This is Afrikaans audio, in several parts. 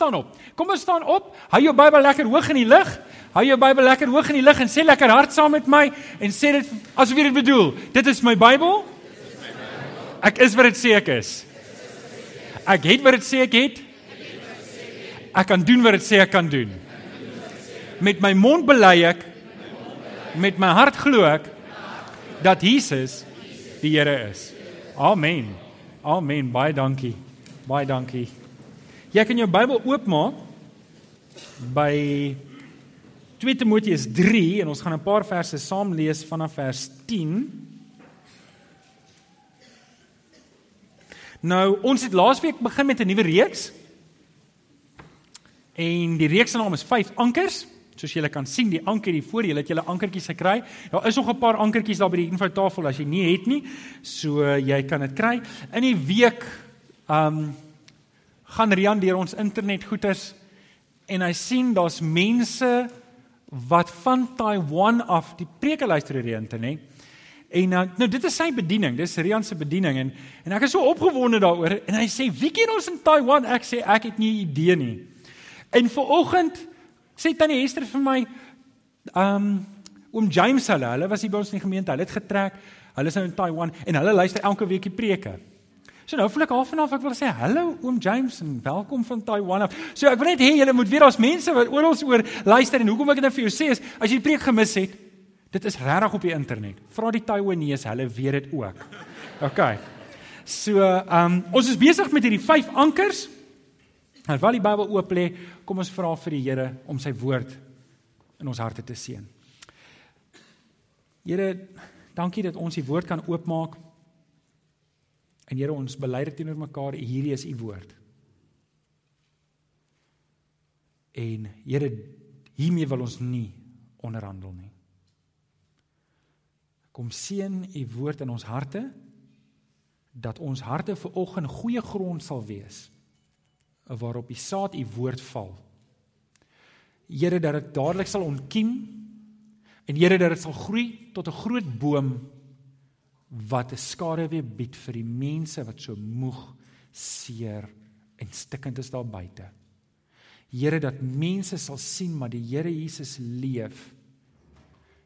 Staan op. Kom ons staan op. Hou jou Bybel lekker hoog in die lug. Hou jou Bybel lekker hoog in die lug en sê lekker hard saam met my en sê dit asof jy dit bedoel. Dit is my Bybel. Ek is wat dit sê ek is. Ek het wat dit sê ek het. Ek kan doen wat dit sê ek kan doen. Met my mond bely ek met my hart glo ek dat Jesus die Here is. Amen. Amen. Baie dankie. Baie dankie. Jy kan jou Bybel oopmaak by 2 Timoteus 3 en ons gaan 'n paar verse saam lees vanaf vers 10. Nou, ons het laasweek begin met 'n nuwe reeks. En die reeks se naam is 5 ankers. Soos julle kan sien, die anker hier voor julle, het julle ankertjies gekry. Daar is nog 'n paar ankertjies daar by die infotafel as jy nie het nie. So jy kan dit kry. In die week um gaan Rian deur ons internet goeters en hy sien daar's mense wat van Taiwan af die preke luister die internet. En nou, nou dit is sy bediening, dis Rian se bediening en en ek is so opgewonde daaroor en hy sê wie ken ons in Taiwan? Ek sê ek het nie idee nie. En vanoggend sê tannie Hester vir my um oom James hulle, hulle was hier by ons in die gemeente, hulle het getrek, hulle is nou in Taiwan en hulle luister elke week die preke. So nou voel ek half en half ek wil sê hallo oom James en welkom van Taiwan af. So ek wil net hê julle moet weet daar's mense wat oral oor luister en hoekom ek dit nou vir jou sê is as jy die preek gemis het, dit is regtig op die internet. Vra die Taiwanese, hulle weet dit ook. OK. So ehm um, ons is besig met hierdie vyf ankers. Terwyl die Bybel oop lê, kom ons vra vir die Here om sy woord in ons harte te seën. Here, dankie dat ons die woord kan oopmaak. En Here ons bely dit teenoor mekaar, hierdie is u woord. En Here, hiermee wil ons nie onderhandel nie. Kom seën u woord in ons harte dat ons harte vir oggend goeie grond sal wees waarop die saad u woord val. Here dat dit dadelik sal ontkiem en Here dat dit sal groei tot 'n groot boom wat 'n skaduwee bied vir die mense wat so moeg, seer en stikkend is daar buite. Here dat mense sal sien maar die Here Jesus leef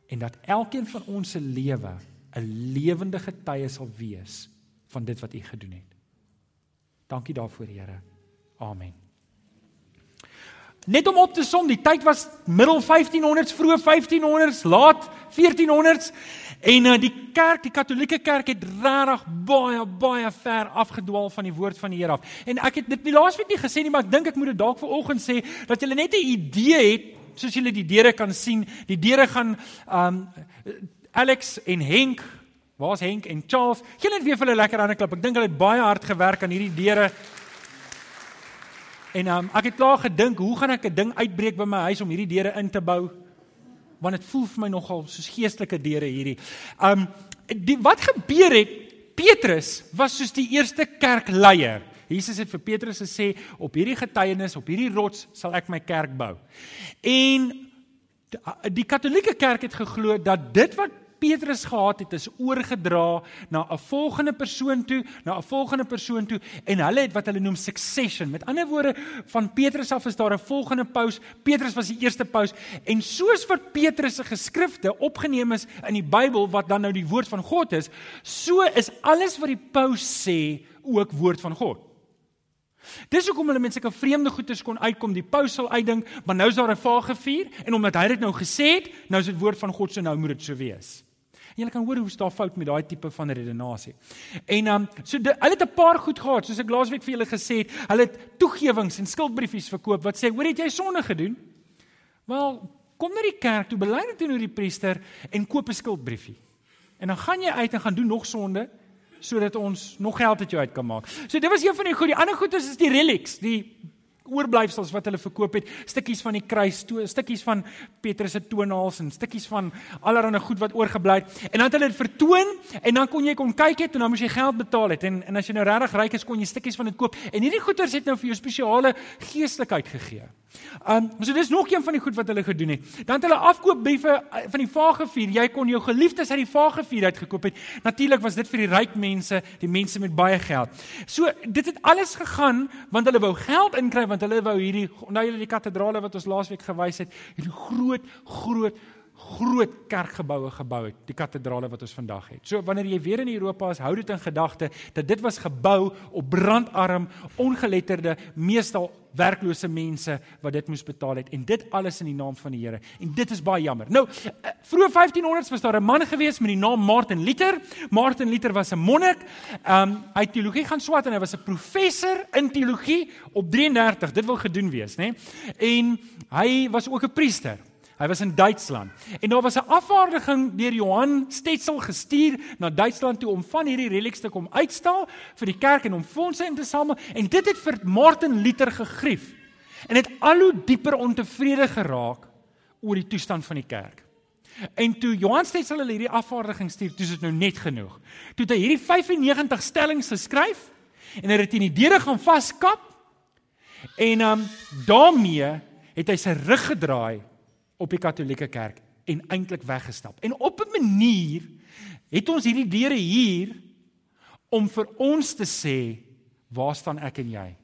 en dat elkeen van ons se lewe 'n lewende getuie sal wees van dit wat U gedoen het. Dankie daarvoor, Here. Amen. Net om op te som, die tyd was middel 1500s, vroeë 1500s, laat 1400s En uh, die kerk, die Katolieke kerk het regtig baie baie ver afgedwaal van die woord van die Here af. En ek het dit die laasweek nie gesê nie, maar ek dink ek moet dit dalk vanoggend sê dat julle net 'n idee het soos julle die deure kan sien. Die deure gaan um Alex en Henk, waar's Henk en Charles? Julle het weer vir hulle lekker aan 'n klip. Ek dink hulle het baie hard gewerk aan hierdie deure. En um ek het klaar gedink, hoe gaan ek 'n ding uitbreek by my huis om hierdie deure in te bou? want dit voel vir my nogal soos geestelike deure hierdie. Um die wat gebeur het Petrus was soos die eerste kerkleier. Jesus het vir Petrus gesê op hierdie getuienis, op hierdie rots sal ek my kerk bou. En die Katolieke kerk het geglo dat dit wat Petrus gehad het is oorgedra na 'n volgende persoon toe, na 'n volgende persoon toe en hulle het wat hulle noem succession. Met ander woorde, van Petrus af is daar 'n volgende paus. Petrus was die eerste paus en soos wat Petrus se geskrifte opgeneem is in die Bybel wat dan nou die woord van God is, so is alles wat die paus sê ook woord van God. Dis hoekom hulle met sulke vreemde goedes kon uitkom. Die paus sal uitdink, maar nou is daar 'n vagevuur en omdat hy dit nou gesê het, nou is dit woord van God, so nou moet dit so wees. En jy kan hoor hoe daar fout met daai tipe van redenasie. En um so de, hulle het 'n paar goed gehad, soos ek laasweek vir julle gesê het, hulle het toegewings en skuldbriefies verkoop wat sê, "Hoor, het jy sonde gedoen?" Wel, kom na die kerk toe, bely dit teenoor die priester en koop 'n skuldbriefie. En dan gaan jy uit en gaan doen nog sonde sodat ons nog geld uit jou uit kan maak. So dit was een van die goed. Die ander goed is, is die relics, die oorblyfsels wat hulle verkoop het, stukkies van die kruis, toe, stukkies van Petrus se toenails en stukkies van allerlei goed wat oorgebly het. En dan het hulle dit vertoon en dan kon jy kon kyk het en dan moes jy geld betaal het. En en as jy nou regtig ryk is, kon jy stukkies van dit koop. En hierdie goeders het nou vir jou spesiale geestelikheid gegee. Um so dis nog een van die goed wat hulle gedoen het. Dan het hulle afkoopbriewe eh, van die Vagevuur. Jy kon jou geliefdes uit die Vagevuur uitgekoop het. Natuurlik was dit vir die ryk mense, die mense met baie geld. So dit het alles gegaan want hulle wou geld inkry want hulle wou hierdie nou julle die kathedrale wat ons laasweek gewys het, hierdie groot groot groot kerkgeboue gebou het, die kathedrale wat ons vandag het. So wanneer jy weer in Europa is, hou dit in gedagte dat dit was gebou op brandarm, ongeletterde, meestal werklose mense wat dit moes betaal het en dit alles in die naam van die Here. En dit is baie jammer. Nou, eh, vroeg 1500s was daar 'n man gewees met die naam Martin Luther. Martin Luther was 'n monnik. Ehm um, hy het teologie gaan swat en hy was 'n professor in teologie op 33. Dit wil gedoen wees, né? En hy was ook 'n priester. Hy was in Duitsland. En daar was 'n afvaardiging deur Johan Stetzel gestuur na Duitsland toe om van hierdie reliks te kom uitstal vir die kerk en om fondse in te samel en dit het vir Martin Luther gegrief. En het al hoe dieper ontevrede geraak oor die toestand van die kerk. En toe Johan Stetzel hulle hierdie afvaardiging stuur, toe is dit nou net genoeg. Toe het hy hierdie 95 stellings geskryf en hy het in die deure gaan vaskap. En um daarmee het hy sy rug gedraai op die Katolieke Kerk en eintlik weggestap. En op 'n manier het ons hierdie deure hier om vir ons te sê waar staan ek en jy?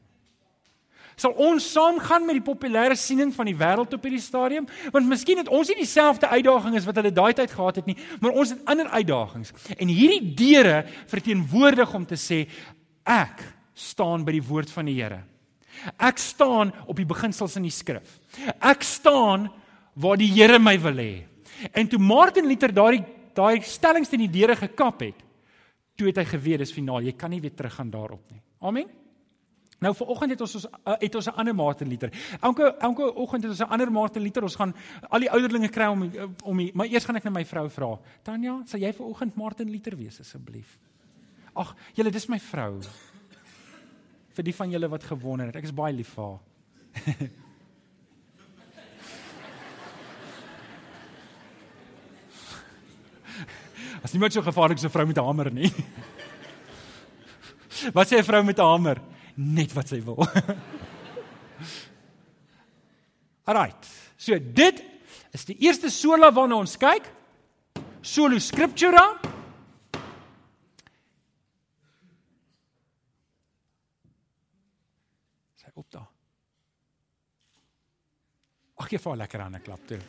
Sal ons saamgaan met die populêre siening van die wêreld op hierdie stadium? Want miskien het ons nie dieselfde uitdagings wat hulle daai tyd gehad het nie, maar ons het ander uitdagings. En hierdie deure verteenwoordig om te sê ek staan by die woord van die Here. Ek staan op die beginsels in die skrif. Ek staan waar die Here my wil hê. En toe Martin Luther daai daai stellings teen die deure gekap het, toe het hy geweet dis finaal, jy kan nie weer teruggaan daarop nie. Amen. Nou vanoggend het ons ons uh, het ons 'n ander Martin Luther. Elke elke oggend het ons 'n ander Martin Luther. Ons gaan al die ouderlinge kry om om die, maar eers gaan ek net my vrou vra. Tanya, sal jy vanoggend Martin Luther wees asseblief? Ag, julle dis my vrou. Vir die van julle wat gewonder het, ek is baie lief vir haar. As niemand so gevaarlik so 'n vrou met 'n hamer nie. Wat sê 'n vrou met 'n hamer? Net wat sy wil. Alright. So dit is die eerste sola waarna ons kyk. Solo scriptura. Sy op daar. Ag gee vir haar lekker aan 'n klap toe.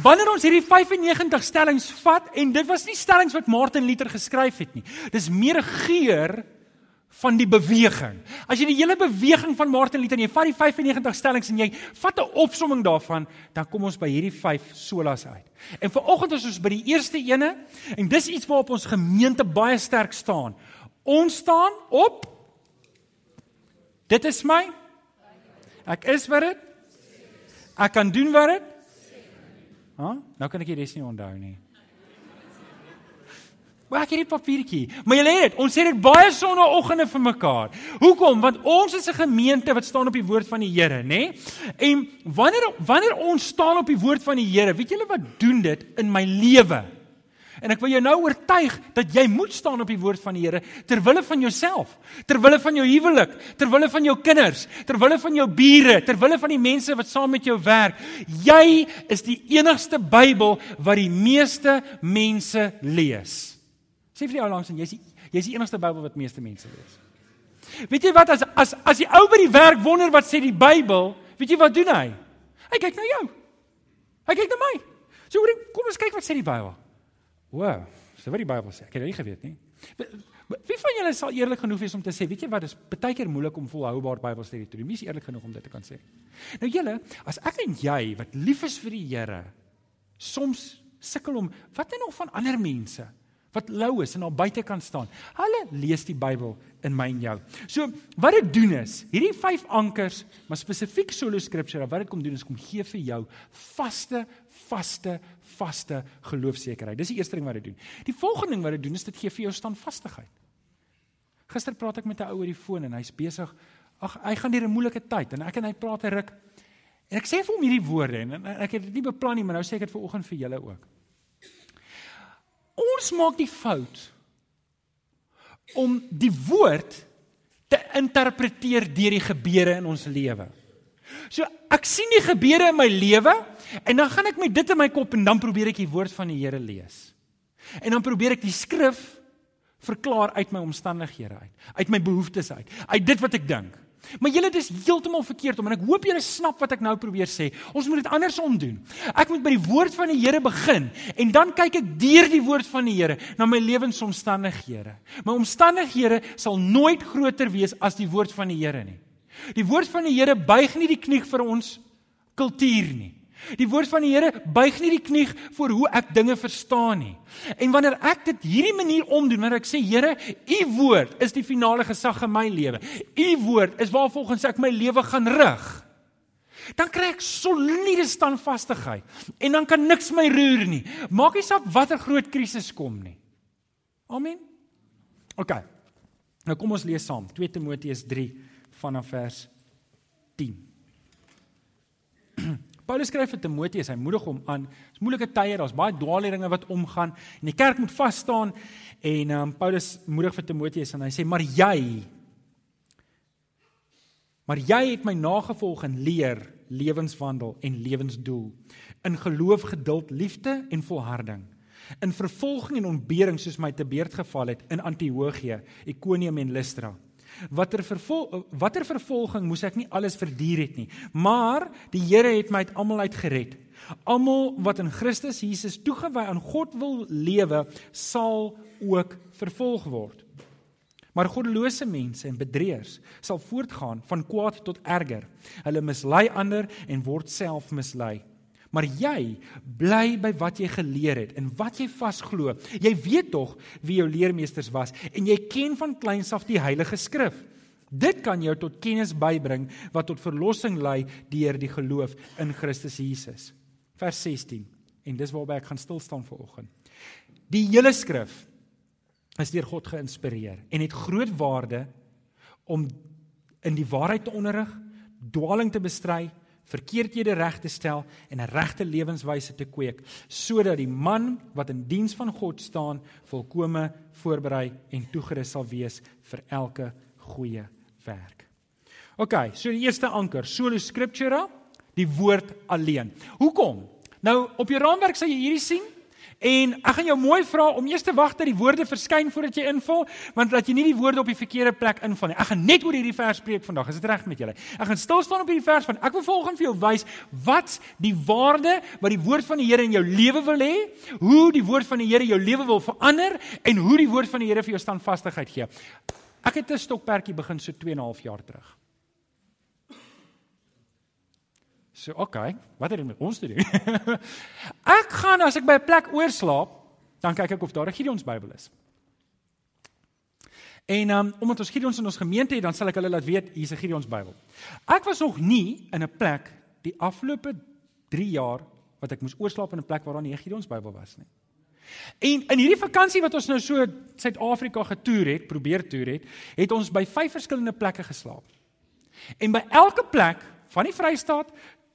Wanneer ons hierdie 95 stellings vat en dit was nie stellings wat Martin Luther geskryf het nie. Dis meer 'n geur van die beweging. As jy die hele beweging van Martin Luther en jy vat die 95 stellings en jy vat 'n opsomming daarvan, dan kom ons by hierdie 5 solas uit. En vanoggend is ons by die eerste ene en dis iets waarop ons gemeente baie sterk staan. Ons staan op Dit is my Ek is wat dit Ek kan doen wat dit Ha? Nou kan ek die res nie onthou nie. Maar ek het die papiertjie. Maar jy weet, ons sê dit baie sonnaandoggende vir mekaar. Hoekom? Want ons is 'n gemeente wat staan op die woord van die Here, nê? En wanneer wanneer ons staan op die woord van die Here, weet julle wat doen dit in my lewe? En ek wil jou nou oortuig dat jy moet staan op die woord van die Here ter wille van jouself, ter wille van jou huwelik, ter wille van jou kinders, ter wille van jou bure, ter wille van die mense wat saam met jou werk. Jy is die enigste Bybel wat die meeste mense lees. Sê vir die ou langs en jy's jy's die enigste Bybel wat meeste mense lees. Weet jy wat as as as die ou by die werk wonder wat sê die Bybel, weet jy wat doen hy? Hy kyk na jou. Hy kyk na my. So kom ons kyk wat sê die Bybel. Wow, so wat die Bybel sê. Ek het dit nie geweet nie. Wie van julle sal eerlik genoeg wees om te sê, weet jy wat, dit is baie keer moeilik om volhoubaar Bybelstudie te doen. Wie is eerlik genoeg om dit te kan sê? Nou julle, as ek en jy wat lief is vir die Here, soms sukkel om wat net nog van ander mense wat lou is en daar buite kan staan. Hulle lees die Bybel in my en jou. So, wat dit doen is, hierdie vyf ankers, maar spesifiek solo scripture, wat dit kom doen is kom gee vir jou vaste, vaste, vaste geloofsekerheid. Dis die eerste ding wat dit doen. Die volgende ding wat dit doen is dit gee vir jou standvastigheid. Gister praat ek met 'n ou oor die foon en hy's besig. Ag, hy gaan deur 'n moeilike tyd en ek en hy praat 'n ruk. En ek sê vir hom hierdie woorde en, en ek het dit nie beplan nie, maar nou sê ek dit vir oggend vir julle ook. Ons maak die fout om die woord te interpreteer deur die gebeure in ons lewe. So ek sien die gebeure in my lewe en dan gaan ek met dit in my kop en dan probeer ek die woord van die Here lees. En dan probeer ek die skrif verklaar uit my omstandighede uit, uit my behoeftes uit, uit dit wat ek dink. Maar julle dis heeltemal verkeerd om en ek hoop julle snap wat ek nou probeer sê. Ons moet dit andersom doen. Ek moet by die woord van die Here begin en dan kyk ek deur die woord van die Here na my lewensomstandighede. My omstandighede sal nooit groter wees as die woord van die Here nie. Die woord van die Here buig nie die knie vir ons kultuur nie. Die woord van die Here buig nie die knie voor hoe ek dinge verstaan nie. En wanneer ek dit hierdie manier omdoen, wanneer ek sê Here, u woord is die finale gesag in my lewe. U woord is waarvolgens ek my lewe gaan rig. Dan kry ek soliede standvastigheid en dan kan niks my roer nie. Maak nie saak watter groot krisis kom nie. Amen. OK. Nou kom ons lees saam 2 Timoteus 3 vanaf vers 10. Paulus skryf vir Timoteus, hy moedig hom aan. Dis moeilike tye, daar's baie dwaalleringe wat omgaan en die kerk moet vas staan en um, Paulus moedig vir Timoteus en hy sê: "Maar jy Maar jy het my nagevolg in leer, lewenswandel en lewensdoel, in geloof, geduld, liefde en volharding, in vervolging en ontbering soos my te beurt geval het in Antiochië, Ikonium en Lystra." Watter vervol watter vervolging moes ek nie alles verduur het nie. Maar die Here het my uit almal uit gered. Almal wat in Christus Jesus toegewy aan God wil lewe, sal ook vervolg word. Maar goddelose mense en bedrieërs sal voortgaan van kwaad tot erger. Hulle mislei ander en word self mislei. Maar jy bly by wat jy geleer het en wat jy vasglo. Jy weet tog wie jou leermeesters was en jy ken van kleins af die Heilige Skrif. Dit kan jou tot kennis bybring wat tot verlossing lei deur die geloof in Christus Jesus. Vers 16. En dis waarby ek gaan stil staan vir oggend. Die hele skrif is deur God geïnspireer en het groot waarde om in die waarheid te onderrig, dwaling te bestry, verkeerdhede reg te stel en 'n regte lewenswyse te kweek sodat die man wat in diens van God staan volkome voorberei en toegerus sal wees vir elke goeie werk. OK, so die eerste anker, solo scriptura, die woord alleen. Hoekom? Nou op jou raamwerk sal jy hierdie sien. En ek gaan jou mooi vra om eers te wag dat die woorde verskyn voordat jy invul, want dat jy nie die woorde op die verkeerde plek invul nie. Ek gaan net oor hierdie vers spreek vandag. Is dit reg met julle? Ek gaan stil staan op hierdie vers van ek wil volgens vir jou wys wat die waarde wat die woord van die Here in jou lewe wil hê, hoe die woord van die Here jou lewe wil verander en hoe die woord van die Here vir jou standvastigheid gee. Ek het 'n stokperdjie begin so 2 en 'n half jaar terug. So, okay, wat het dit met ons te doen? ek gaan as ek by 'n plek oorslaap, dan kyk ek of daar 'n Gideons Bybel is. En um, omdat ons Gideons in ons gemeente het, dan sal ek hulle laat weet hier's 'n Gideons Bybel. Ek was nog nie in 'n plek die afgelope 3 jaar wat ek moes oorslaap in 'n plek waar daar nie 'n Gideons Bybel was nie. En in hierdie vakansie wat ons nou so Suid-Afrika getoer het, probeer toer het, het ons by vyf verskillende plekke geslaap. En by elke plek van die Vrystaat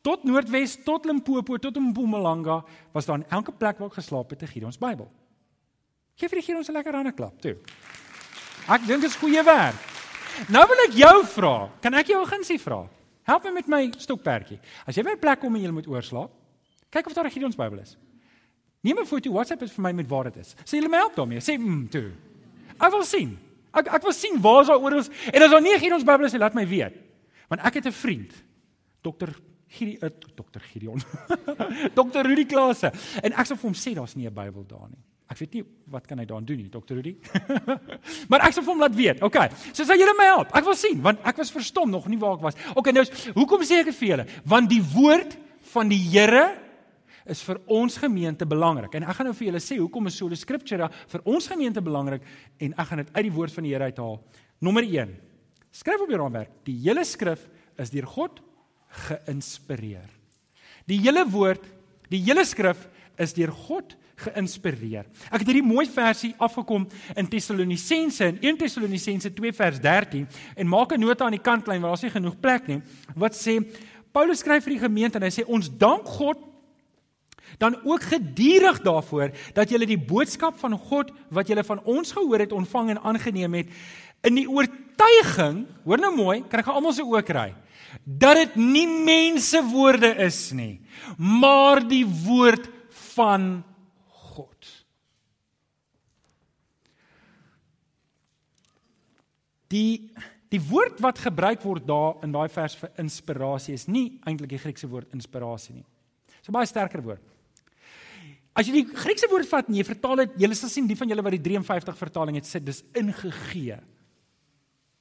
tot Noordwes tot Limpopo tot Mpumalanga was daar in elke plek waar ek geslaap het 'n Gideons Bybel. Geef vir die Gideons 'n lekker hande klap toe. Ek dink dit is goeie werk. Nou wil ek jou vra, kan ek jou gunsie vra? Help my met my stokperdjie. As jy by 'n plek kom en jy moet oorslaap, kyk of daar 'n Gideons Bybel is. Neem 'n foto, WhatsApp dit vir my met waar dit is. Sê julle my help daarmee. Sê mm toe. Ek wil sien. Ek ek wil sien waar is daar oor ons en as daar nie 'n Gideons Bybel is, laat my weet. Want ek het 'n vriend, Dr. Hierdie uh, dokter Gideon. dokter Rudy Klase. En ek sou vir hom sê daar's nie 'n Bybel daar nie. Ek weet nie wat kan hy daan doen nie, dokter Rudy. maar ek sou vir hom laat weet. Okay. So sal julle my help. Ek wil sien want ek was verstom nog nie waar ek was. Okay, nou hoekom sê ek dit vir julle? Want die woord van die Here is vir ons gemeente belangrik. En ek gaan nou vir julle sê hoekom is so die scripture vir ons gemeente belangrik en ek gaan dit uit die woord van die Here uithaal. Nommer 1. Skryf op jou raamwerk. Die hele skrif is deur God geïnspireer. Die hele woord, die hele skrif is deur God geïnspireer. Ek het hierdie mooi versie afgekom in Tessalonisense in 1 Tessalonisense 2 vers 13 en maak 'n nota aan die kantlyn waar daar nie genoeg plek nie wat sê Paulus skryf vir die gemeente en hy sê ons dank God dan ook gedurig daarvoor dat julle die boodskap van God wat julle van ons gehoor het ontvang en aangeneem het in die oortuiging, hoor nou mooi, kan ek almal se oë kry, dat dit nie mense woorde is nie, maar die woord van God. Die die woord wat gebruik word daar in daai vers vir inspirasie is nie eintlik die Griekse woord inspirasie nie. Dis 'n baie sterker woord. As jy die Griekse woord vat en jy vertaal dit, julle sal sien die van julle wat die 53 vertaling het, sê dis ingegee.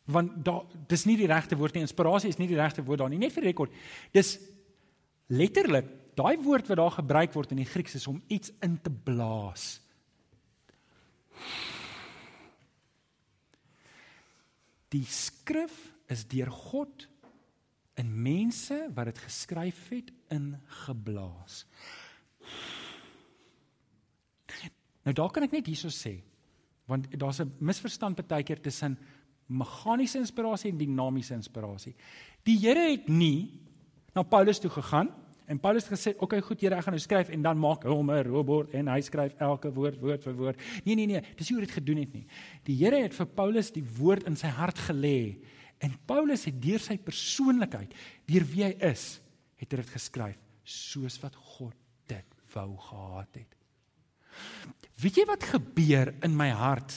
Want daar dis nie die regte woord nie. Inspirasie is nie die regte woord daar nie. Net vir rekord. Dis letterlik daai woord wat daar gebruik word in die Grieks is om iets in te blaas. Die skrif is deur God in mense wat dit geskryf het ingeblaas. Nou daar kan ek net hierso sê want daar's 'n misverstand baie keer tussen meganiese inspirasie en dinamiese inspirasie. Die Here het nie na Paulus toe gegaan en Paulus het gesê, "Oké, okay, goed Here, ek gaan nou skryf" en dan maak hom 'n robot en hy skryf elke woord woord vir woord. Nee, nee, nee, dis nie hoe dit gedoen het nie. Die Here het vir Paulus die woord in sy hart gelê en Paulus het deur sy persoonlikheid, deur wie hy is, het hy dit geskryf soos wat God dit wou gehad het. Weet jy wat gebeur in my hart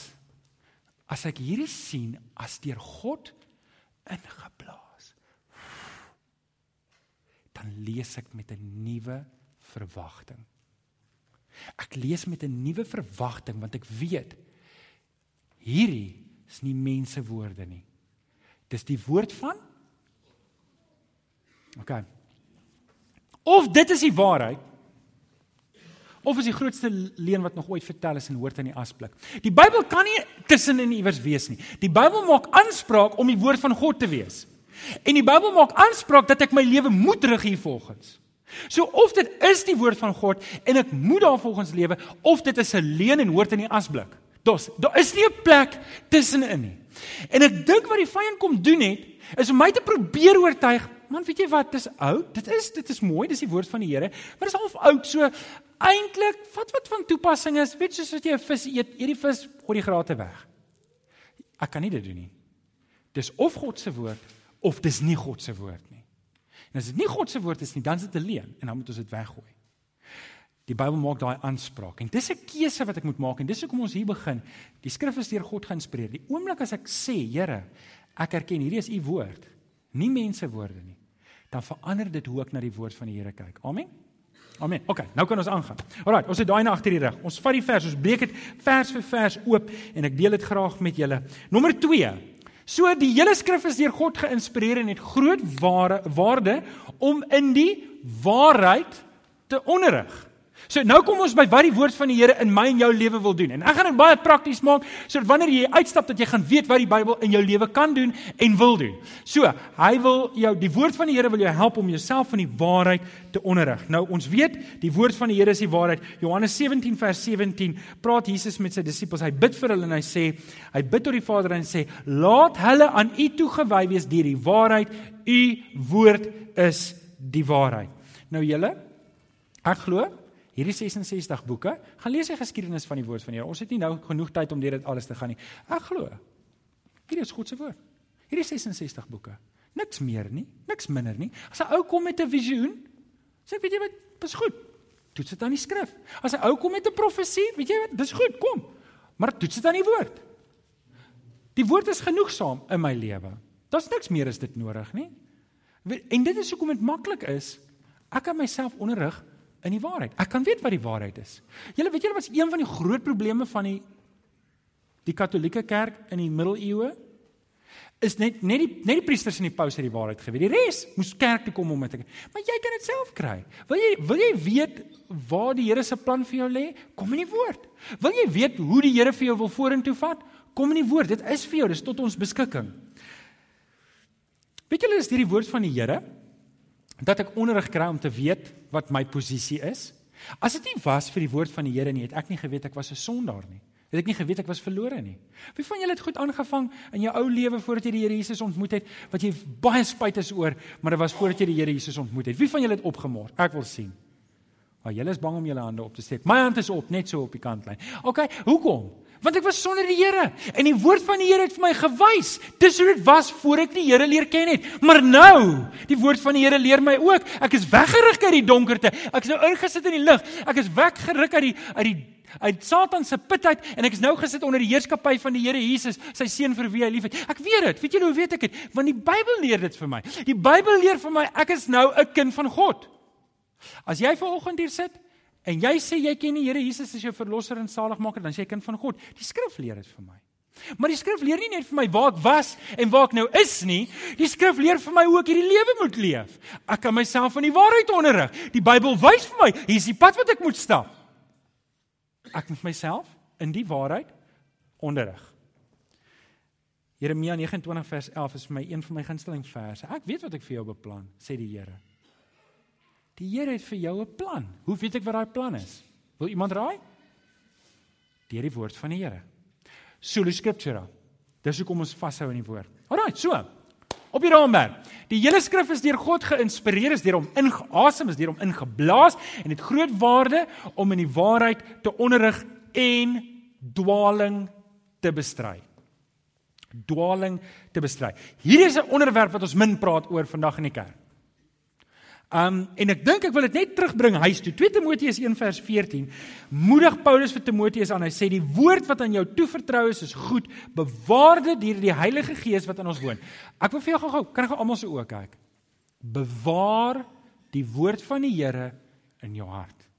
as ek hierdie sien as deur God ingeblaas? Dan lees ek met 'n nuwe verwagting. Ek lees met 'n nuwe verwagting want ek weet hierdie is nie mense woorde nie. Dis die woord van OK. Of dit is die waarheid of is die grootste leuen wat nog ooit vertel is en hoort in die asblik. Die Bybel kan nie tussenin iewers wees nie. Die Bybel maak aanspraak om die woord van God te wees. En die Bybel maak aanspraak dat ek my lewe moet rig hiervolgens. So of dit is die woord van God en ek moet daarvolgens lewe of dit is 'n leuen en hoort in die asblik. Dos, daar is nie 'n plek tussenin nie. En ek dink wat die vyand kom doen het is om my te probeer oortuig, man, weet jy wat, dis oud. Dit is dit is mooi, dis die woord van die Here, maar dis half oud. So eintlik wat wat van toepassing is, weet jy soos jy 'n vis eet, eet die vis, gooi die grate weg. Ek kan nie dit doen nie. Dis of God se woord of dis nie God se woord nie. En as dit nie God se woord is nie, dan is dit 'n leuen en dan moet ons dit weggooi. Die Bybel maak daai aanspraak en dis 'n keuse wat ek moet maak en dis hoekom ons hier begin. Die skrif is deur God geïnspireer. Die oomblik as ek sê, Here, ek erken hierdie is u woord, nie mense woorde nie, dan verander dit hoe ek na die woord van die Here kyk. Amen. Amen. OK, nou kan ons aangaan. Alraai, ons het daai na agter die rug. Ons vat die vers, ons breek dit vers vir vers oop en ek deel dit graag met julle. Nommer 2. So die hele skrif is deur God geïnspireer en het groot ware, waarde om in die waarheid te onderrig. So nou kom ons by wat die woord van die Here in my en jou lewe wil doen. En ek gaan dit baie prakties maak sodat wanneer jy uitstap dat jy gaan weet wat die Bybel in jou lewe kan doen en wil doen. So, hy wil jou die woord van die Here wil jou help om jouself van die waarheid te onderrig. Nou ons weet die woord van die Here is die waarheid. Johannes 17 vers 17 praat Jesus met sy disippels. Hy bid vir hulle en hy sê, hy bid tot die Vader en sê, "Laat hulle aan U toegewy wees deur die waarheid. U woord is die waarheid." Nou julle, ek glo hierdie 66 boeke, gaan lees die geskiedenis van die woord van die Here. Ons het nie nou genoeg tyd om deur dit alles te gaan nie. Ek glo. Hierdie is God se woord. Hierdie 66 boeke. Niks meer nie, niks minder nie. As 'n ou kom met 'n visioen, sê ek weet jy wat, dis goed. Toets dit aan die skrif. As 'n ou kom met 'n profesie, weet jy wat, dis goed, kom. Maar toets dit aan die woord. Die woord is genoegsaam in my lewe. Daar's niks meer as dit nodig nie. En dit is hoekom dit maklik is. Ek kan myself onderrig in die waarheid. Ek kan weet wat die waarheid is. Julle weet julle was een van die groot probleme van die die Katolieke Kerk in die middeleeue is net net die net die priesters en die paus het die waarheid geweet. Die res moes kerk toe kom om dit te Maar jy kan dit self kry. Wil jy wil jy weet waar die Here se plan vir jou lê? Kom in die woord. Wil jy weet hoe die Here vir jou wil vorentoe vat? Kom in die woord. Dit is vir jou, dit is tot ons beskikking. Weet julle is hierdie woord van die Here? Dat ek onderrig kry om te weet wat my posisie is. As dit nie was vir die woord van die Here nie, het ek nie geweet ek was 'n sondaar nie. Het ek nie geweet ek was verlore nie. Wie van julle het goed aangevang in jou ou lewe voordat jy die Here Jesus ontmoet het, wat jy baie spyt is oor, maar dit was voordat jy die Here Jesus ontmoet het. Wie van julle het opgemors? Ek wil sien. Maar julle is bang om julle hande op te steek. My hand is op, net so op die kantlyn. OK, hoekom? Want ek was sonder die Here en die woord van die Here het vir my gewys. Dis hoe dit was voor ek die Here leer ken het. Maar nou, die woord van die Here leer my ook. Ek is weggeruk uit die donkerte. Ek is nou ingesit in die lig. Ek is weggeruk uit die uit die uit Satan se put uit en ek is nou gesit onder die heerskappy van die Here Jesus, sy seun vir wie hy liefhet. Ek weet dit. Weet julle hoe weet ek dit? Want die Bybel leer dit vir my. Die Bybel leer vir my ek is nou 'n kind van God. As jy vanoggend hier sit en jy sê jy ken die Here Jesus as jou verlosser en saligmaker, dan sê jy kind van God. Die skrif leer dit vir my. Maar die skrif leer nie net vir my waar ek was en waar ek nou is nie. Die skrif leer vir my hoe ek hierdie lewe moet leef. Ek kan myself van die waarheid onderrig. Die Bybel wys vir my, hier's die pad wat ek moet stap. Ek moet myself in die waarheid onderrig. Jeremia 29 vers 11 is vir my een van my gunsteling verse. Ek weet wat ek vir jou beplan, sê die Here. Die Here het vir jou 'n plan. Hoe weet ek wat daai plan is? Wil iemand raai? Deur die woord van die Here. Solo scriptura. Dis hoekom ons vashou in die woord. Alraai, so. Op die raamwerk. Die hele skrif is deur God geïnspireer, is deur hom ingeasem, is deur hom ingeblaas en het groot waarde om in die waarheid te onderrig en dwaaling te bestry. Dwaaling te bestry. Hier is 'n onderwerp wat ons min praat oor vandag in die kerk. Um en ek dink ek wil dit net terugbring huis toe. 2 Timoteus 1 vers 14. Moedig Paulus vir Timoteus aan. Hy sê die woord wat aan jou toevertrou is is goed. Bewaar dit deur die Heilige Gees wat in ons woon. Ek wil vir jou gou-gou, kan ek almal se oë kyk? Bewaar die woord van die Here in jou hart.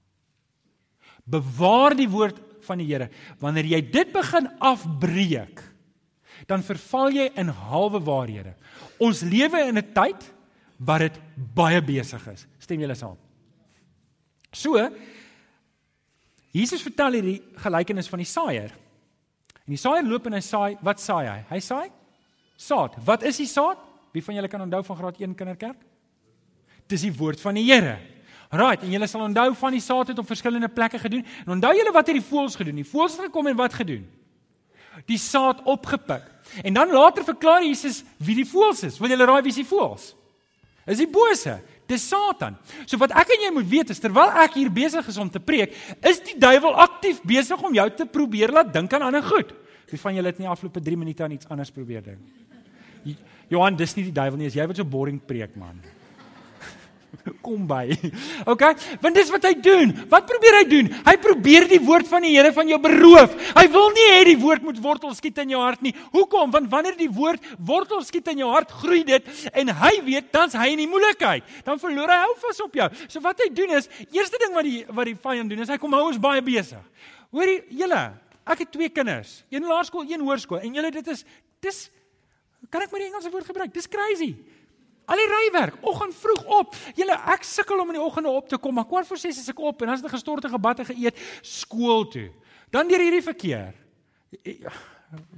Bewaar die woord van die Here. Wanneer jy dit begin afbreek, dan verval jy in halwe waarhede. Ons lewe in 'n tyd wat dit baie besig is. Stem julle saam? So Jesus vertel hierdie gelykenis van die saaier. En die saaier loop en hy saai, wat saai hy? Hy saai saad. Wat is die saad? Wie van julle kan onthou van graad 1 kinderkerk? Dis die woord van die Here. Right, en julle sal onthou van die saad het op verskillende plekke gedoen. En onthou julle wat het die voëls gedoen? Die voëls het gekom en wat gedoen? Die saad opgepik. En dan later verklaar Jesus wie die voëls is. Wil julle raai wie is die voëls? Is die bose. Dis Satan. So wat ek en jy moet weet is terwyl ek hier besig is om te preek, is die duiwel aktief besig om jou te probeer laat dink aan ander goed. Wie van julle het nie afgelope 3 minute aan iets anders probeer dink? Johan, dis nie die duiwel nie, as jy wat so boring preek man. Kom by. OK? Want dis wat hy doen. Wat probeer hy doen? Hy probeer die woord van die Here van jou beroof. Hy wil nie hê die woord moet wortel skiet in jou hart nie. Hoekom? Want wanneer die woord wortel skiet in jou hart, groei dit en hy weet dan's hy in die moeilikheid. Dan verloor hy hou vas op jou. So wat hy doen is, eerste ding wat die wat die vyand doen is hy kom hou ons baie besig. Hoorie, julle, ek het twee kinders. Een laerskool, een hoërskool en julle dit is dis kan ek maar die Engelse woord gebruik? Dis crazy. Al die rywerk, oggend vroeg op. Julle, ek sukkel om in die oggende op te kom, maar kwart voor 6 is ek op en dan is dit gestorte gebadde geëet skool toe. Dan deur hierdie verkeer.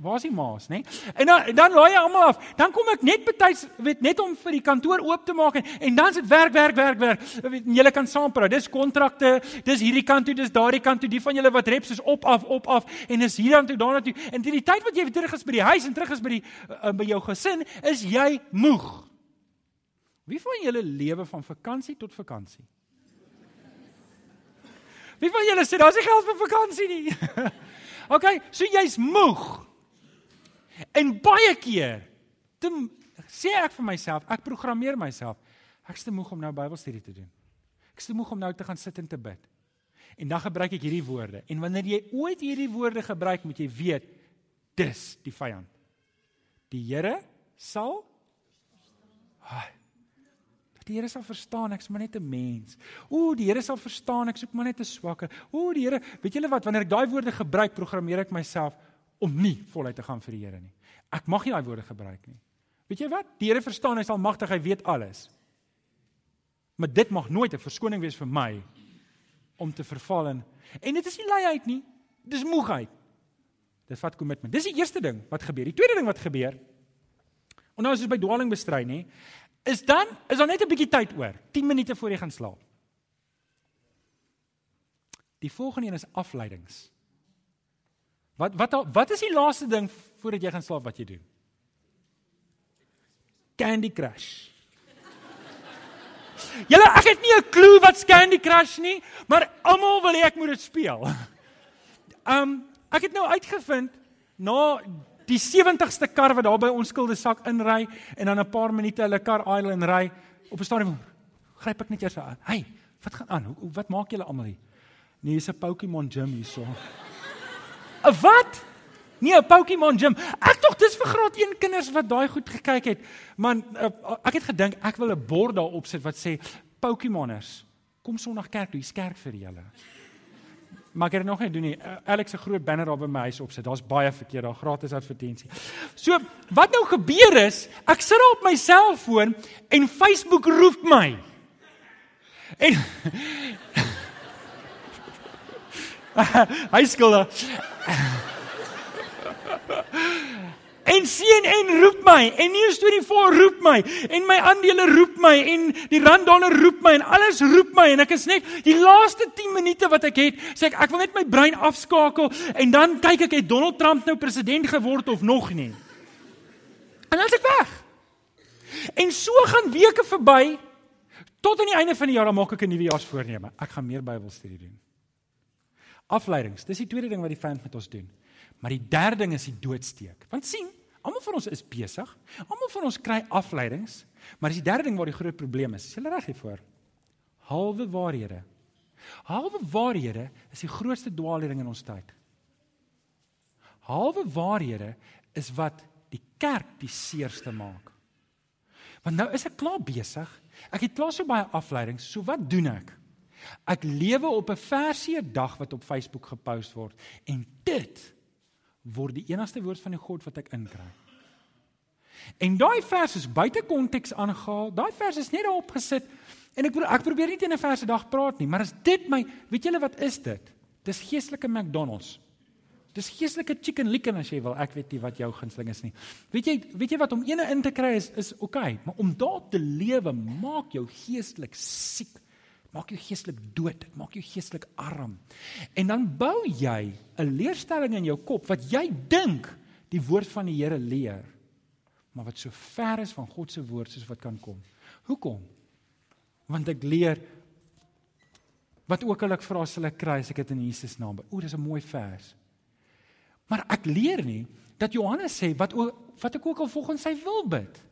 Waar is die maas, nê? Nee? En dan dan laai jy almal af. Dan kom ek net betyds, weet net om vir die kantoor oop te maak en, en dan is dit werk, werk, werk, werk. Weet julle kan saam praat. Dis kontrakte, dis hierdie kant toe, dis daardie kant toe. Die van julle wat reps is op af, op af en is hier dan toe, daar na toe. En die tyd wat jy terug is by die huis en terug is by die uh, by jou gesin, is jy moeg. Wie van julle lewe van vakansie tot vakansie? Wie van julle sê daar's nie geld vir vakansie nie? OK, so jy's moeg. En baie keer te, sê ek vir myself, ek programmeer myself, ek's te moeg om nou Bybelstudie te doen. Ek's te moeg om nou te gaan sit en te bid. En dan gebruik ek hierdie woorde. En wanneer jy ooit hierdie woorde gebruik, moet jy weet dis die vyand. Die Here sal Ai, Die Here sal verstaan ek's maar net 'n mens. Ooh, die Here sal verstaan ek soek maar net 'n swakke. Ooh, die Here, weet julle wat, wanneer ek daai woorde gebruik, programmeer ek myself om nie voluit te gaan vir die Here nie. Ek mag nie daai woorde gebruik nie. Weet jy wat? Die Here verstaan, hy is almagtig, hy weet alles. Maar dit mag nooit 'n verskoning wees vir my om te verval in. En dit is nie luiheid nie. Dis moegheid. Dis vat kommitment. Dis die eerste ding wat gebeur. Die tweede ding wat gebeur. En nou is dit by dwaling bestry, nê? Is dan is daar net 'n bietjie tyd oor, 10 minute voor jy gaan slaap. Die volgende een is afleidings. Wat wat wat is die laaste ding voordat jy gaan slaap wat jy doen? Candy Crush. Julle, ek het nie 'n klou wat Candy Crush nie, maar almal wil hê ek moet dit speel. Um ek het nou uitgevind na die 70ste kar wat daar by ons skulde sak inry en dan 'n paar minute hulle kar idle en ry op 'n stadium gryp ek net eers aan. Hey, wat gaan aan? Hoe, wat maak julle almal hier? Nee, dis 'n Pokémon gym hierso. 'n Wat? Nee, 'n Pokémon gym. Ek tog dis vir graad 1 kinders wat daai goed gekyk het. Man, uh, ek het gedink ek wil 'n bord daar opsit wat sê Pokémoners, kom Sondag kerk toe, hier's kerk vir julle. Maar ek het dit nog nie doen nie. Uh, Alex se groot banner daar by my huis opsit. Daar's baie verkeer daar, gratis advertensie. So, wat nou gebeur is, ek sit daar op my selfoon en Facebook roep my. En Hy skulde. En CNN roep my en News 24 roep my en my aandele roep my en die rand dollar roep my en alles roep my en ek is net die laaste 10 minute wat ek het sê ek ek wil net my brein afskakel en dan kyk ek het Donald Trump nou president geword of nog nie. En dan ek weg. En so gaan weke verby tot aan die einde van die jaar dan maak ek 'n nuwejaarsvoorneme. Ek gaan meer Bybelstudie doen. Afleidings, dis die tweede ding wat die vyand met ons doen. Maar die derde ding is die doodsteek. Want sien, almal van ons is besig. Almal van ons kry afleidings, maar dis die derde ding waar die groot probleem is. Is jy reg hiervoor? Halwe waarhede. Halwe waarhede is die grootste dwaallering in ons tyd. Halwe waarhede is wat die kerk die seerste maak. Want nou is ek klaar besig. Ek het klaar so baie afleidings. So wat doen ek? Ek lewe op 'n versie 'n dag wat op Facebook gepost word en dit word die enigste woord van die God wat ek inkry. En daai vers is buite konteks aangehaal. Daai vers is net daarop gesit en ek ek probeer nie teen 'n verse dag praat nie, maar as dit my, weet julle wat is dit? Dis geestelike McDonald's. Dis geestelike chicken licken as jy wil. Ek weet nie wat jou gunsteling is nie. Weet jy, weet jy wat om ene in te kry is is oké, okay, maar om daar te lewe maak jou geestelik siek maak jou geestelik dood, dit maak jou geestelik arm. En dan bou jy 'n leerstelling in jou kop wat jy dink die woord van die Here leer, maar wat so ver is van God se woord soos wat kan kom. Hoekom? Want ek leer wat ook al ek vra sal ek kry as ek dit in Jesus naam bid. O, dis 'n mooi vers. Maar ek leer nie dat Johannes sê wat ook wat ek ook al volgens sy wil bid.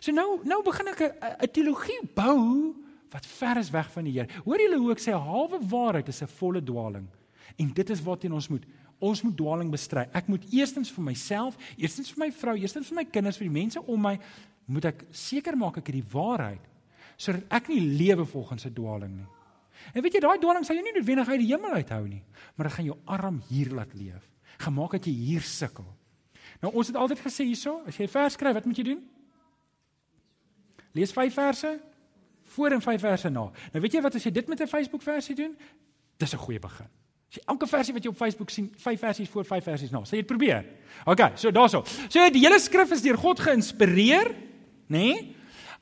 So nou nou begin ek 'n teologie bou wat ver is weg van die Here. Hoor julle hoe ek sê halwe waarheid is 'n volle dwaling. En dit is waarteen ons moet ons moet dwaling bestry. Ek moet eerstens vir myself, eerstens vir my vrou, eerstens vir my kinders, vir die mense om my moet ek seker maak ek het die waarheid sodat ek nie lewe volgens 'n dwaling nie. En weet jy daai dwaling sal jou nie noodwendig uit die hemel uithou nie, maar dit gaan jou arm hier laat leef. Gemaak dat jy hier sukkel. Nou ons het altyd gesê hierso, as jy vers skryf, wat moet jy doen? Lees 5 verse, voor en 5 verse na. Nou weet jy wat as jy dit met 'n Facebook versie doen? Dis 'n goeie begin. As jy elke versie wat jy op Facebook sien, 5 versies voor, 5 versies na, sê jy dit probeer. OK, so daaroor. So die hele skrif is deur God geïnspireer, nê? Nee?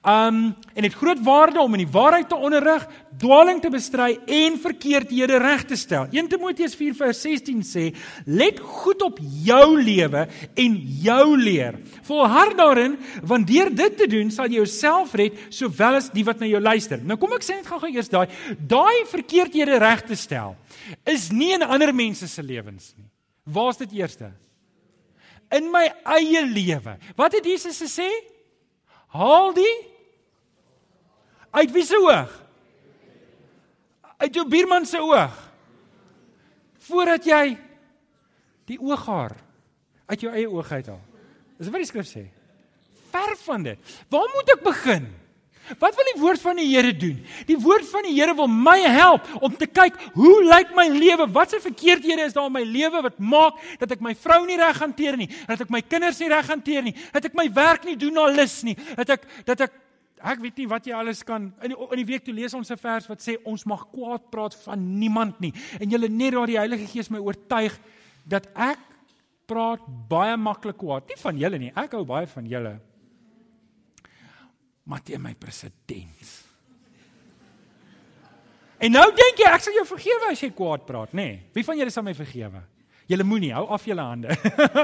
Um en dit groot waarde om in die waarheid te onderrig, dwaling te bestry en verkeerdhede reg te stel. 1 Timoteus 4:16 sê: "Let goed op jou lewe en jou leer. Volhard daarin, want deur dit te doen sal jy jouself red sowel as die wat na jou luister." Nou kom ek sê net gou-gou eers daai daai verkeerdhede reg te stel is nie in ander mense se lewens nie. Waar's dit eerste? In my eie lewe. Wat het Jesus gesê? Haal die Uit wie se oog? Uit jou buurman se oog. Voordat jy die ooghaar uit jou eie oog uithaal. Dis wat die skrif sê. Ver van dit. Waar moet ek begin? Wat wil die woord van die Here doen? Die woord van die Here wil my help om te kyk hoe lyk my lewe? Watse verkeerdhede is daar in my lewe wat maak dat ek my vrou nie reg hanteer nie, dat ek my kinders nie reg hanteer nie, dat ek my werk nie doen na lus nie, dat ek dat ek Ek weet nie wat jy alles kan in die, in die week toe lees ons 'n vers wat sê ons mag kwaad praat van niemand nie. En julle net daar die Heilige Gees my oortuig dat ek praat baie maklik kwaad. Nie van julle nie. Ek hou baie van julle. Maar teen my president. En nou dink jy ek sal jou vergewe as jy kwaad praat, nê? Nee. Wie van julle sal my vergewe? Julle moenie hou af julle hande.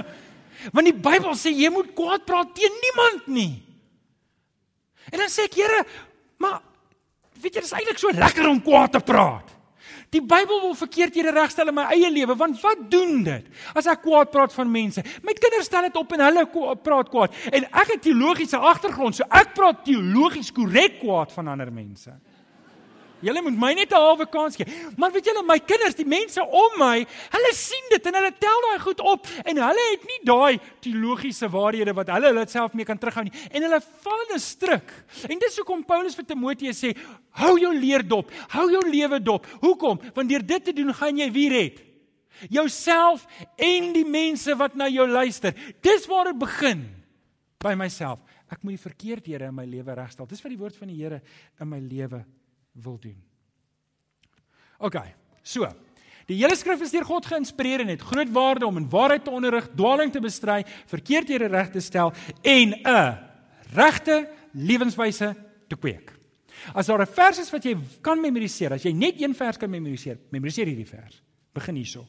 Want die Bybel sê jy moet kwaad praat teen niemand nie. En dan sê ek, Here, maar weet jy, dit is eintlik so lekker om kwaad te praat. Die Bybel wil verkeerdhede regstel in my eie lewe, want wat doen dit? As ek kwaad praat van mense, my kinders stel dit op en hulle praat kwaad en ek het teologiese agtergrond, so ek praat teologies korrek kwaad van ander mense. Julle moet my net 'n halwe kans gee. Maar weet julle, my kinders, die mense om my, hulle sien dit en hulle tel daai goed op en hulle het nie daai teologiese waarhede wat hulle hulle self mee kan terughou nie. En hulle val in 'n struik. En dis hoekom Paulus vir Timoteus sê, hou jou leer dop, hou jou lewe dop. Hoekom? Want deur dit te doen, gaan jy wie red? Jouself en die mense wat na jou luister. Dis waar dit begin by myself. Ek moet die verkeerdhede in my lewe regstel. Dis wat die woord van die Here in my lewe wil doen. OK. So. Die hele skrif is deur God geïnspireer en het groot waarde om in waarheid te onderrig, dwaaling te bestry, verkeerdhede reg te stel en 'n regte lewenswyse te kweek. As daar 'n vers is wat jy kan memoriseer, as jy net een vers kan memoriseer, memoriseer hierdie vers. Begin hierso.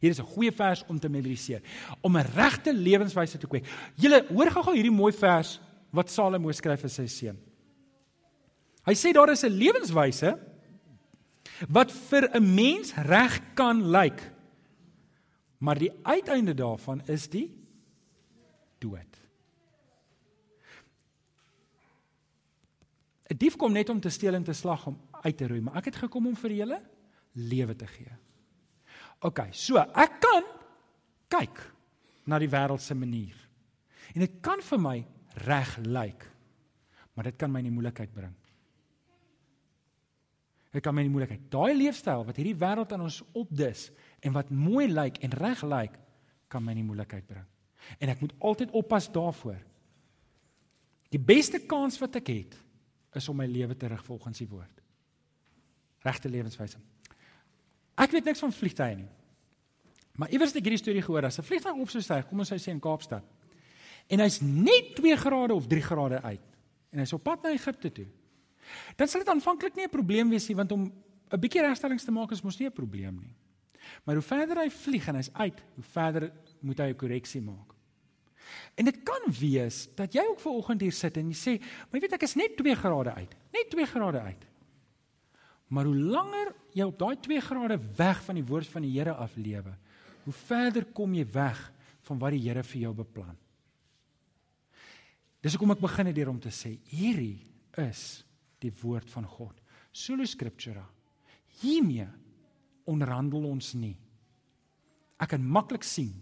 Hier is 'n goeie vers om te memoriseer, om 'n regte lewenswyse te kweek. Julle hoor gou-gou hierdie mooi vers wat Salomo skryf vir sy seun. Hy sê daar is 'n lewenswyse wat vir 'n mens reg kan lyk. Maar die uiteinde daarvan is die dood. 'n Dief kom net om te steel en te slag om uit te roei, maar ek het gekom om vir julle lewe te gee. OK, so ek kan kyk na die wêreld se manier. En dit kan vir my reg lyk. Maar dit kan my in moeilikheid bring. Dit kan my nie moeilikheid. Daai leefstyl wat hierdie wêreld aan ons opdis en wat mooi lyk en reg lyk, kan my nie moeilikheid bring. En ek moet altyd oppas daarvoor. Die beste kans wat ek het is om my lewe te rig volgens die woord. Regte lewenswyse. Ek weet niks van vliegtye nie. Maar iewers het ek hierdie storie gehoor dat 'n vliegtuig op sou styg, kom ons sê in Kaapstad. En hy's net 2 grade of 3 grade uit. En hy's op pad na Egipte toe. Dan sal dit aanvanklik nie 'n probleem wees nie want om 'n bietjie regstellings te maak is mos nie 'n probleem nie. Maar hoe verder hy vlieg en hy's uit, hoe verder moet hy 'n korreksie maak. En dit kan wees dat jy ook ver oggend hier sit en jy sê, "Maar jy weet ek is net 2 grade uit. Net 2 grade uit." Maar hoe langer jy op daai 2 grade weg van die woord van die Here af lewe, hoe verder kom jy weg van wat die Here vir jou beplan. Dis hoekom ek begin het deur om te sê, hierdie is die woord van God. Solo scriptura. Hiermee onderhandel ons nie. Ek kan maklik sien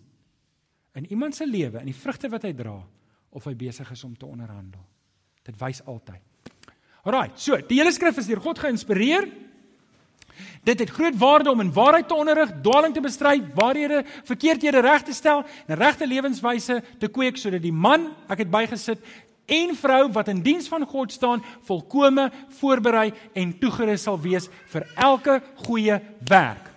in iemand se lewe, in die vrugte wat hy dra, of hy besig is om te onderhandel. Dit wys altyd. Alraai, so, die hele skrif is deur God geïnspireer. Dit het groot waarde om in waarheid te onderrig, dwaaling te bestry, waarhede, verkeerdhede reg te stel en regte lewenswyse te kweek sodat die man, ek het bygesit, en vrou wat in diens van God staan, volkome voorberei en toegerus sal wees vir elke goeie werk.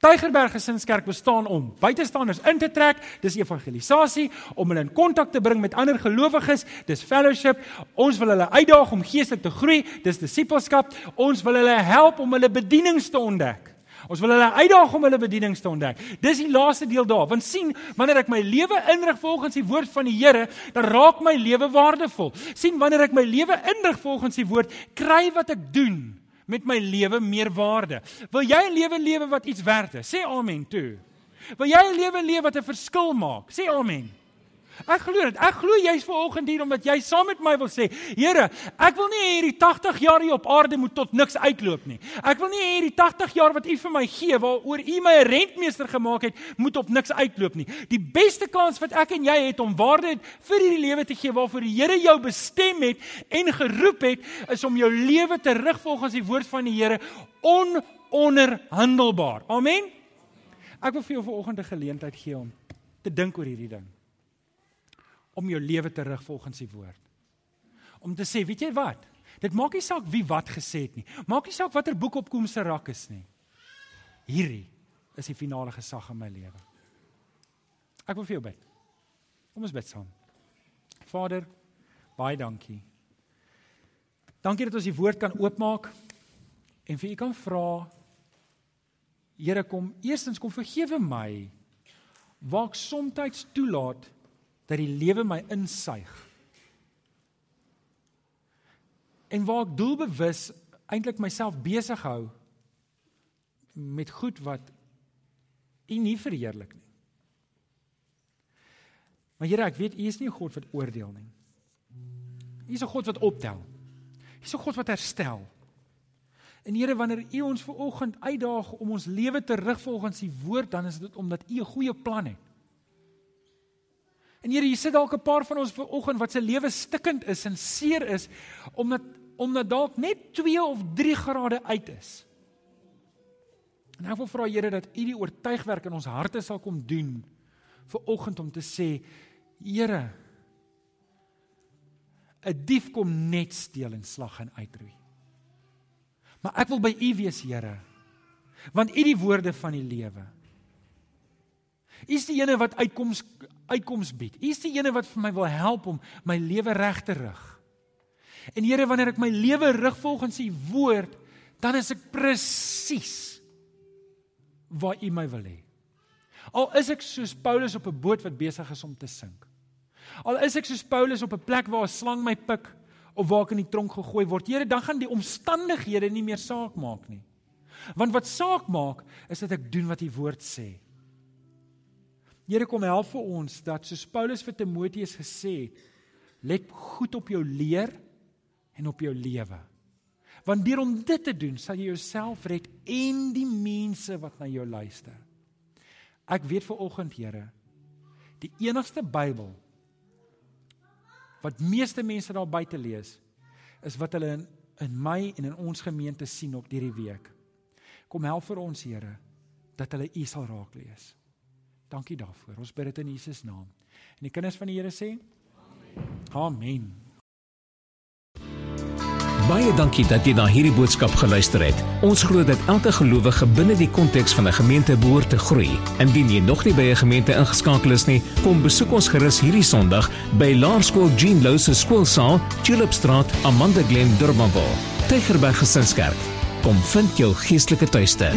Tygerberg Gesinskerk bestaan om buitestanders in te trek, dis evangelisasie, om hulle in kontak te bring met ander gelowiges, dis fellowship. Ons wil hulle uitdaag om geestelik te groei, dis disippelskap. Ons wil hulle help om hulle bedienings te ontdek. Ons wil hulle uitdaag om hulle bedienings te ontdek. Dis die laaste deel daar. Want sien, wanneer ek my lewe inrig volgens die woord van die Here, dan raak my lewe waardevol. sien, wanneer ek my lewe inrig volgens die woord, kry wat ek doen met my lewe meer waarde. Wil jy 'n lewe lewe wat iets werd is? Sê amen toe. Wil jy 'n lewe lewe wat 'n verskil maak? Sê amen. Ek glo dit. Ek glo jy's vanoggend hier omdat jy saam met my wil sê, Here, ek wil nie hierdie 80 jaar hier op aarde moet tot niks uitloop nie. Ek wil nie hierdie 80 jaar wat U vir my gee waaroor U my 'n rentmeester gemaak het, moet op niks uitloop nie. Die beste kans wat ek en jy het om waarde vir hierdie lewe te gee waarvoor die Here jou bestem het en geroep het, is om jou lewe te rig volgens die woord van die Here ononderhandelbaar. Amen. Ek wil vir jou vanoggend 'n geleentheid gee om te dink oor hierdie ding om jou lewe te rig volgens die woord. Om te sê, weet jy wat? Dit maak nie saak wie wat gesê het nie. Maak nie saak watter boek op kom se rak is nie. Hierdie is die finale gesag in my lewe. Ek wil vir jou bid. Kom ons bid saam. Vader, baie dankie. Dankie dat ons die woord kan oopmaak. En vir u kan vra Here kom, eerstens kom vergewe my waar ek soms toelaat dat die lewe my insuig. En waar ek doelbewus eintlik myself besig hou met goed wat U nie verheerlik nie. Maar Here, ek weet U is nie 'n God wat oordeel nie. U is 'n God wat optel. U is 'n God wat herstel. En Here, wanneer U ons ver oggend uitdaag om ons lewe terug volgens U woord, dan is dit omdat U 'n goeie plan het. En Here, hier sit dalk 'n paar van ons ver oggend wat se lewe stikkend is en seer is omdat omdat dalk net 2 of 3 grade uit is. En ek wil vra Here dat U die oortuigwerk in ons harte sal kom doen vir oggend om te sê Here 'n dief kom net steel en slag en uitroei. Maar ek wil by U wees, Here. Want U die woorde van die lewe. U is die ene wat uitkoms uitkoms bied. U is die ene wat vir my wil help om my lewe reg te rig. En Here, wanneer ek my lewe rig volgens U woord, dan is ek presies waar U my wil hê. Al is ek soos Paulus op 'n boot wat besig is om te sink. Al is ek soos Paulus op 'n plek waar 'n slang my pik of waar ek in die tronk gegooi word. Here, dan gaan die omstandighede nie meer saak maak nie. Want wat saak maak is dat ek doen wat U woord sê. Here kom help vir ons dat soos Paulus vir Timoteus gesê het, let goed op jou leer en op jou lewe. Want deur om dit te doen, sal jy jouself red en die mense wat na jou luister. Ek weet vir oggend, Here, die enigste Bybel wat meeste mense daar buite lees, is wat hulle in in my en in ons gemeente sien op hierdie week. Kom help vir ons, Here, dat hulle U sal raak lees. Dankie daarvoor. Ons bid dit in Jesus naam. En die kinders van die Here sê: Amen. Amen. Baie dankie dat jy na hierdie boodskap geluister het. Ons glo dat elke gelowige binne die konteks van 'n gemeente behoort te groei. Indien jy nog nie by 'n gemeente ingeskakel is nie, kom besoek ons gerus hierdie Sondag by Laerskool Jean Louw se skoolsaal, Tulipstraat, Amanda Glen, Durbanville. Tygerberg Gesinskerk. Kom vind jou geestelike tuiste.